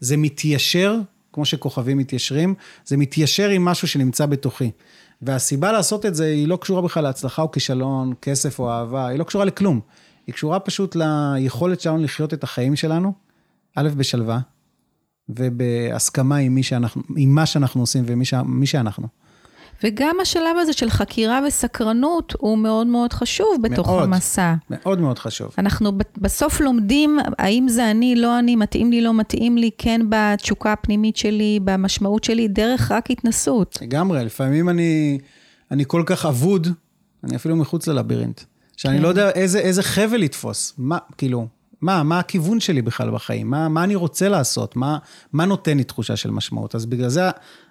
Speaker 2: זה מתיישר, כמו שכוכבים מתיישרים, זה מתיישר עם משהו שנמצא בתוכי. והסיבה לעשות את זה היא לא קשורה בכלל להצלחה או כישלון, כסף או אהבה, היא לא קשורה לכלום. היא קשורה פשוט ליכולת שלנו לחיות את החיים שלנו, א', בשלווה, ובהסכמה עם, מי שאנחנו, עם מה שאנחנו עושים ומי שאנחנו.
Speaker 1: וגם השלב הזה של חקירה וסקרנות הוא מאוד מאוד חשוב בתוך מאוד, המסע.
Speaker 2: מאוד מאוד חשוב.
Speaker 1: אנחנו בסוף לומדים האם זה אני, לא אני, מתאים לי, לא מתאים לי, כן בתשוקה הפנימית שלי, במשמעות שלי, דרך רק התנסות.
Speaker 2: לגמרי, לפעמים אני, אני כל כך אבוד, אני אפילו מחוץ ללבירינט. שאני כן. לא יודע איזה, איזה חבל לתפוס. מה, כאילו, מה, מה הכיוון שלי בכלל בחיים? מה, מה אני רוצה לעשות? מה, מה נותן לי תחושה של משמעות? אז בגלל זה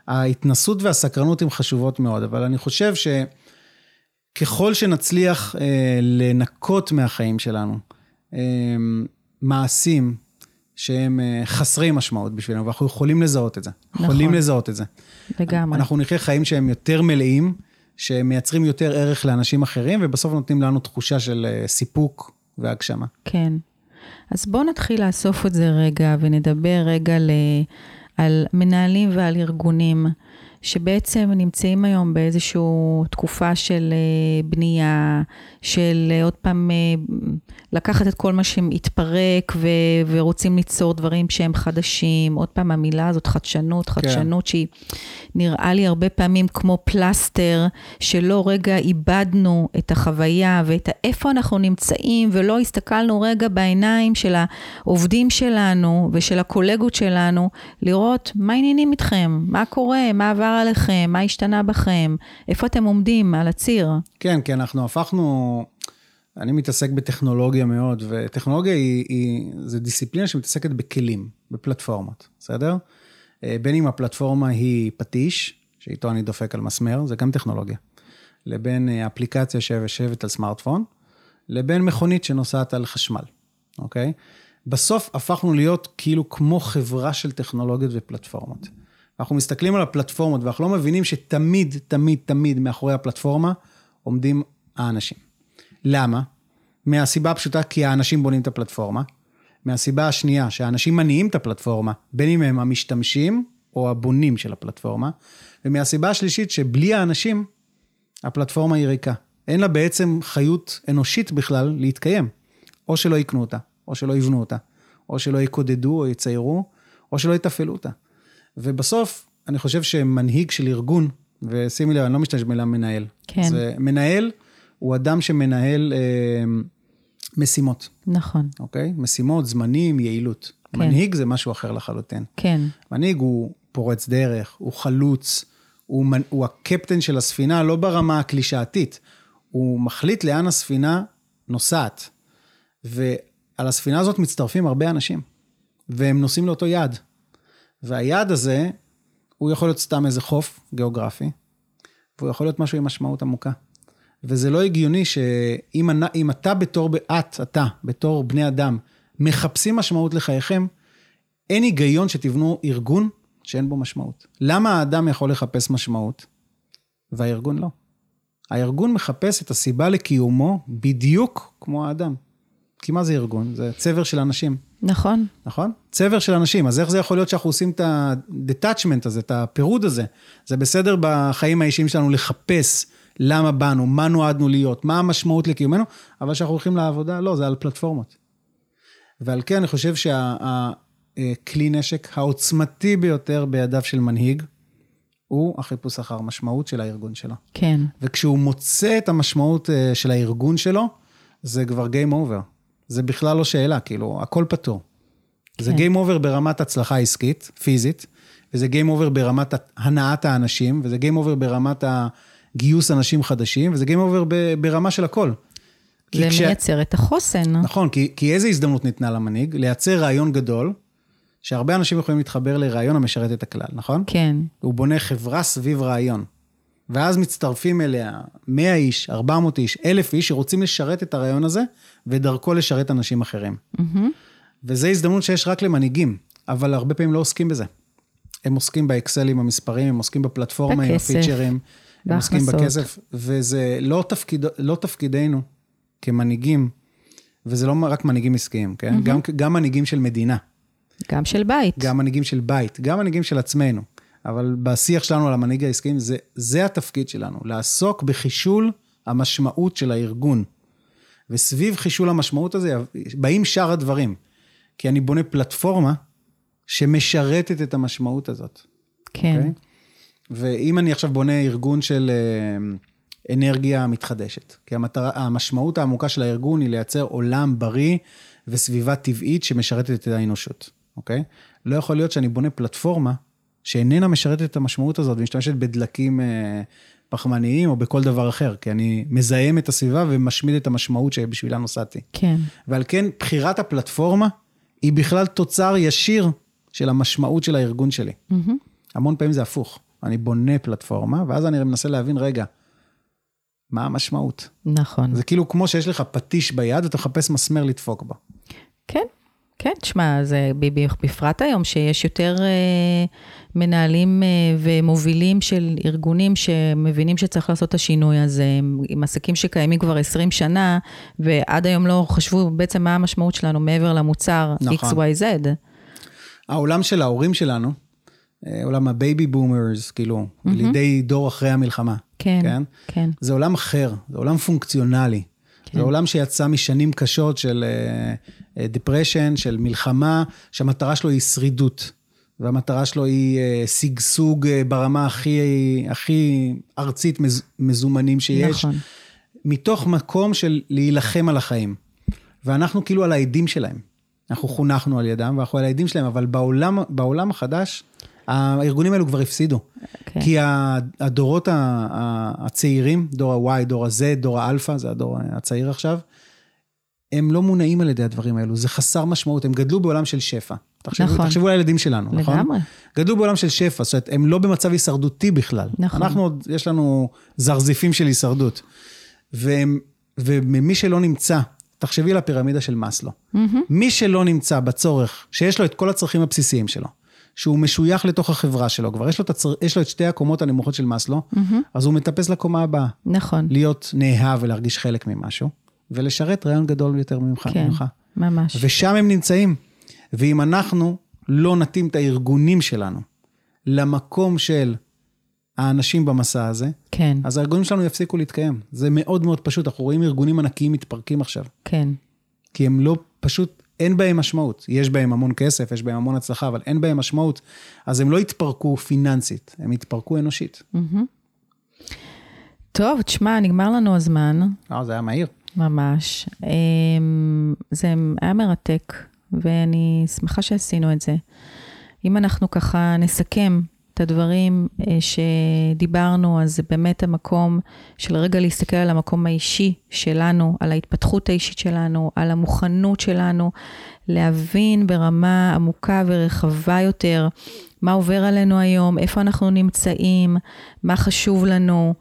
Speaker 2: ההתנסות והסקרנות הן חשובות מאוד, אבל אני חושב שככל שנצליח אה, לנקות מהחיים שלנו אה, מעשים שהם אה, חסרי משמעות בשבילנו, ואנחנו יכולים לזהות את זה. נכון. יכולים לזהות את זה.
Speaker 1: לגמרי.
Speaker 2: אנחנו נחיה חיים שהם יותר מלאים. שמייצרים יותר ערך לאנשים אחרים, ובסוף נותנים לנו תחושה של אה, סיפוק והגשמה.
Speaker 1: כן. אז בואו נתחיל לאסוף את זה רגע, ונדבר רגע ל, על מנהלים ועל ארגונים. שבעצם נמצאים היום באיזושהי תקופה של אה, בנייה, של אה, עוד פעם אה, לקחת את כל מה שהתפרק ו- ורוצים ליצור דברים שהם חדשים. עוד פעם, המילה הזאת, חדשנות, כן. חדשנות כן. שהיא נראה לי הרבה פעמים כמו פלסטר, שלא רגע איבדנו את החוויה ואת איפה אנחנו נמצאים, ולא הסתכלנו רגע בעיניים של העובדים שלנו ושל הקולגות שלנו, לראות מה העניינים איתכם, מה קורה, מה עבר עליכם, מה השתנה בכם, איפה אתם עומדים על הציר.
Speaker 2: כן, כי אנחנו הפכנו... אני מתעסק בטכנולוגיה מאוד, וטכנולוגיה היא, היא, זה דיסציפלינה שמתעסקת בכלים, בפלטפורמות, בסדר? אה, בין אם הפלטפורמה היא פטיש, שאיתו אני דופק על מסמר, זה גם טכנולוגיה, לבין אה, אפליקציה שיושבת על סמארטפון, לבין מכונית שנוסעת על חשמל, אוקיי? בסוף הפכנו להיות כאילו כמו חברה של טכנולוגיות ופלטפורמות. אנחנו מסתכלים על הפלטפורמות ואנחנו לא מבינים שתמיד, תמיד, תמיד מאחורי הפלטפורמה עומדים האנשים. למה? מהסיבה הפשוטה כי האנשים בונים את הפלטפורמה. מהסיבה השנייה, שהאנשים מניעים את הפלטפורמה, בין אם הם המשתמשים או הבונים של הפלטפורמה. ומהסיבה השלישית, שבלי האנשים, הפלטפורמה היא ריקה. אין לה בעצם חיות אנושית בכלל להתקיים. או שלא יקנו אותה, או שלא יבנו אותה, או שלא יקודדו או יציירו, או שלא יתפעלו אותה. ובסוף, אני חושב שמנהיג של ארגון, ושימי לב, אני לא משתמש במילה מנהל.
Speaker 1: כן. זה
Speaker 2: מנהל הוא אדם שמנהל אה, משימות.
Speaker 1: נכון.
Speaker 2: אוקיי? משימות, זמנים, יעילות. כן. מנהיג זה משהו אחר לחלוטין.
Speaker 1: כן.
Speaker 2: מנהיג הוא פורץ דרך, הוא חלוץ, הוא, הוא הקפטן של הספינה, לא ברמה הקלישאתית. הוא מחליט לאן הספינה נוסעת. ועל הספינה הזאת מצטרפים הרבה אנשים, והם נוסעים לאותו יעד. והיעד הזה, הוא יכול להיות סתם איזה חוף גיאוגרפי, והוא יכול להיות משהו עם משמעות עמוקה. וזה לא הגיוני שאם אתה בתור, את, אתה, בתור בני אדם, מחפשים משמעות לחייכם, אין היגיון שתבנו ארגון שאין בו משמעות. למה האדם יכול לחפש משמעות והארגון לא? הארגון מחפש את הסיבה לקיומו בדיוק כמו האדם. כי מה זה ארגון? זה צבר של אנשים.
Speaker 1: נכון.
Speaker 2: נכון? צבר של אנשים, אז איך זה יכול להיות שאנחנו עושים את ה-detachment הזה, את הפירוד הזה? זה בסדר בחיים האישיים שלנו לחפש למה באנו, מה נועדנו להיות, מה המשמעות לקיומנו, אבל כשאנחנו הולכים לעבודה, לא, זה על פלטפורמות. ועל כן אני חושב שהכלי נשק העוצמתי ביותר בידיו של מנהיג, הוא החיפוש אחר משמעות של הארגון שלו.
Speaker 1: כן.
Speaker 2: וכשהוא מוצא את המשמעות אה, של הארגון שלו, זה כבר Game Over. זה בכלל לא שאלה, כאילו, הכל פתור. זה
Speaker 1: כן.
Speaker 2: Game Over ברמת הצלחה עסקית, פיזית, וזה Game Over ברמת הנעת האנשים, וזה Game Over ברמת הגיוס אנשים חדשים, וזה Game Over ברמה של הכל.
Speaker 1: זה
Speaker 2: כש-
Speaker 1: מייצר את החוסן.
Speaker 2: נכון, כי, כי איזה הזדמנות ניתנה למנהיג? לייצר רעיון גדול, שהרבה אנשים יכולים להתחבר לרעיון המשרת את הכלל, נכון?
Speaker 1: כן,
Speaker 2: הוא בונה חברה סביב רעיון. ואז מצטרפים אליה 100 איש, 400 איש, 1,000 איש שרוצים לשרת את הרעיון הזה, ודרכו לשרת אנשים אחרים. וזו הזדמנות שיש רק למנהיגים, אבל הרבה פעמים לא עוסקים בזה. הם עוסקים באקסלים המספרים, הם עוסקים בפלטפורמה עם
Speaker 1: בכסף,
Speaker 2: הפיצ'רים, הם עוסקים. בכסף, וזה לא, תפקיד, לא תפקידנו כמנהיגים, וזה לא רק מנהיגים עסקיים, כן? Mm-hmm. גם, גם מנהיגים של מדינה.
Speaker 1: גם של בית.
Speaker 2: גם מנהיגים של בית, גם מנהיגים של עצמנו. אבל בשיח שלנו על המנהיג העסקיים, זה, זה התפקיד שלנו, לעסוק בחישול המשמעות של הארגון. וסביב חישול המשמעות הזה באים שאר הדברים. כי אני בונה פלטפורמה שמשרתת את המשמעות הזאת.
Speaker 1: כן,
Speaker 2: אוקיי? ואם אני עכשיו בונה ארגון של אה, אנרגיה מתחדשת, כי המטרה, המשמעות העמוקה של הארגון היא לייצר עולם בריא וסביבה טבעית שמשרתת את האנושות, אוקיי? לא יכול להיות שאני בונה פלטפורמה שאיננה משרתת את המשמעות הזאת ומשתמשת בדלקים אה, פחמניים או בכל דבר אחר, כי אני מזהם את הסביבה ומשמיד את המשמעות שבשבילה נוסעתי.
Speaker 1: כן,
Speaker 2: ועל כן, בחירת הפלטפורמה היא בכלל תוצר ישיר של המשמעות של הארגון שלי. המון פעמים זה הפוך. אני בונה פלטפורמה, ואז אני מנסה להבין, רגע, מה המשמעות?
Speaker 1: נכון.
Speaker 2: זה כאילו כמו שיש לך פטיש ביד, ואתה מחפש מסמר לדפוק בו.
Speaker 1: כן, כן, תשמע, זה בפרט היום שיש יותר אה, מנהלים אה, ומובילים של ארגונים שמבינים שצריך לעשות את השינוי הזה, עם- עסקים שקיימים כבר 20 שנה, ועד היום לא חשבו בעצם מה המשמעות שלנו מעבר למוצר
Speaker 2: נכון.
Speaker 1: XYZ.
Speaker 2: העולם של ההורים שלנו, אה, עולם ה baby boomers, כאילו, ילידי דור אחרי המלחמה.
Speaker 1: כן,
Speaker 2: כן?
Speaker 1: כן,
Speaker 2: זה עולם אחר, זה עולם פונקציונלי.
Speaker 1: כן.
Speaker 2: זה עולם שיצא משנים קשות של depression, של מלחמה, שהמטרה שלו היא שרידות. והמטרה שלו היא אה, שגשוג אה, ברמה הכי, הכי ארצית מז, מזומנים שיש.
Speaker 1: נכון.
Speaker 2: מתוך מקום של להילחם על החיים. ואנחנו כאילו על האדים שלהם. אנחנו חונכנו על ידם ואנחנו על האדים שלהם, אבל בעולם, בעולם החדש, הארגונים האלו כבר הפסידו.
Speaker 1: כן.
Speaker 2: כי ה- הדורות הצעירים, דור ה-Y, דור ה-Z, דור האלפא, זה הדור הצעיר עכשיו, הם לא מונעים על ידי הדברים האלו, זה חסר משמעות, הם גדלו בעולם של שפע. תחשבו,
Speaker 1: נכון.
Speaker 2: תחשבו על הילדים שלנו, נכון?
Speaker 1: לגמרי.
Speaker 2: גדלו בעולם של שפע, זאת אומרת, הם לא במצב הישרדותי בכלל.
Speaker 1: נכון.
Speaker 2: אנחנו עוד, יש לנו זרזיפים של הישרדות. והם, וממי שלא נמצא, תחשבי על הפירמידה של מאסלו. מי שלא נמצא בצורך, שיש לו את כל הצרכים הבסיסיים שלו, שהוא משוייך לתוך החברה שלו, כבר יש לו את, הצר... יש לו את שתי הקומות הנמוכות של מאסלו, אז הוא מטפס לקומה הבאה.
Speaker 1: נכון,
Speaker 2: להיות נאהב ולהרגיש חלק ממשהו, ולשרת רעיון גדול יותר ממך.
Speaker 1: כן,
Speaker 2: ממך.
Speaker 1: ממש.
Speaker 2: ושם הם נמצאים. ואם אנחנו לא נתאים את הארגונים שלנו למקום של האנשים במסע הזה,
Speaker 1: כן,
Speaker 2: אז הארגונים שלנו יפסיקו להתקיים. זה מאוד מאוד פשוט, אנחנו רואים ארגונים ענקיים מתפרקים עכשיו.
Speaker 1: כן,
Speaker 2: כי הם לא, פשוט אין בהם משמעות. יש בהם המון כסף, יש בהם המון הצלחה, אבל אין בהם משמעות. אז הם לא יתפרקו פיננסית, הם יתפרקו אנושית.
Speaker 1: טוב, תשמע, נגמר לנו הזמן.
Speaker 2: אה, זה היה מהיר.
Speaker 1: ממש. אמ, זה היה מרתק, ואני שמחה שעשינו את זה. אם אנחנו ככה נסכם את הדברים אה, שדיברנו, אז זה באמת המקום של רגע להסתכל על המקום האישי שלנו, על ההתפתחות האישית שלנו, על המוכנות שלנו, להבין ברמה עמוקה ורחבה יותר מה עובר עלינו היום, איפה אנחנו נמצאים, מה חשוב לנו.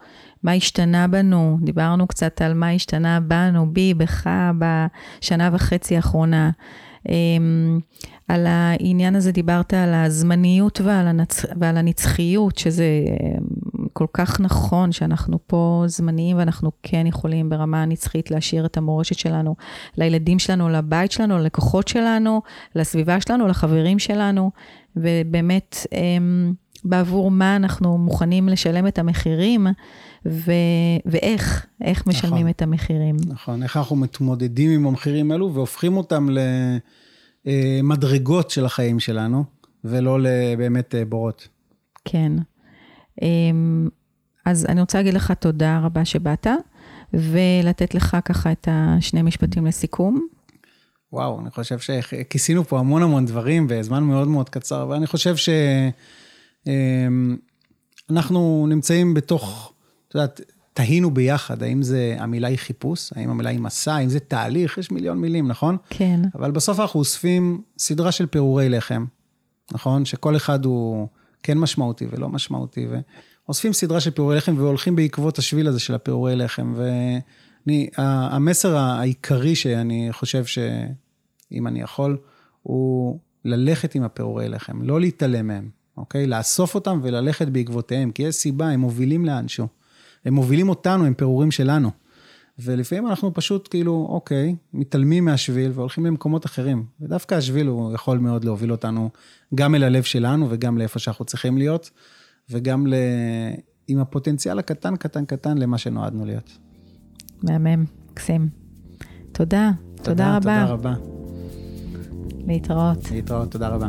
Speaker 1: מה השתנה בנו, דיברנו קצת על מה השתנה בנו, בי, בך, בשנה וחצי האחרונה. אמ, על העניין הזה דיברת על הזמניות ועל, הנצ... ועל הנצחיות, שזה אמ, כל כך נכון שאנחנו פה זמניים ואנחנו כן יכולים ברמה הנצחית להשאיר את המורשת שלנו לילדים שלנו, לבית שלנו, ללקוחות שלנו, לסביבה שלנו, לחברים שלנו, ובאמת אמ, בעבור מה אנחנו מוכנים לשלם את המחירים ו... ואיך, איך משלמים
Speaker 2: נכון.
Speaker 1: את המחירים.
Speaker 2: נכון, איך אנחנו מתמודדים עם המחירים האלו והופכים אותם למדרגות של החיים שלנו, ולא באמת בורות.
Speaker 1: כן. אמ, אז אני רוצה להגיד לך תודה רבה שבאת, ולתת לך ככה את השני משפטים לסיכום.
Speaker 2: וואו, אני חושב שכיסינו פה המון המון דברים בזמן מאוד מאוד קצר, ואני חושב שאנחנו נמצאים בתוך, את יודעת, תהינו ביחד, האם זה, המילה היא חיפוש, האם המילה היא מסע, האם זה תהליך, יש מיליון מילים, נכון?
Speaker 1: כן.
Speaker 2: אבל בסוף אנחנו אוספים סדרה של פירורי לחם, נכון? שכל אחד הוא כן משמעותי ולא משמעותי, ואוספים סדרה של פירורי לחם והולכים בעקבות השביל הזה של הפירורי לחם. ואני, המסר העיקרי שאני חושב שאם אני יכול, הוא ללכת עם הפירורי לחם, לא להתעלם מהם, אוקיי? לאסוף אותם וללכת בעקבותיהם, כי יש סיבה, הם מובילים לאנשהו. הם מובילים אותנו, הם פירורים שלנו. ולפעמים אנחנו פשוט כאילו, אוקיי, מתעלמים מהשביל והולכים למקומות אחרים. ודווקא השביל הוא יכול מאוד להוביל אותנו גם אל הלב שלנו וגם לאיפה שאנחנו צריכים להיות, וגם ל... עם הפוטנציאל הקטן, קטן, קטן למה שנועדנו להיות.
Speaker 1: מהמם, מקסים. תודה, תודה, תודה רבה.
Speaker 2: תודה רבה.
Speaker 1: להתראות.
Speaker 2: להתראות, תודה רבה.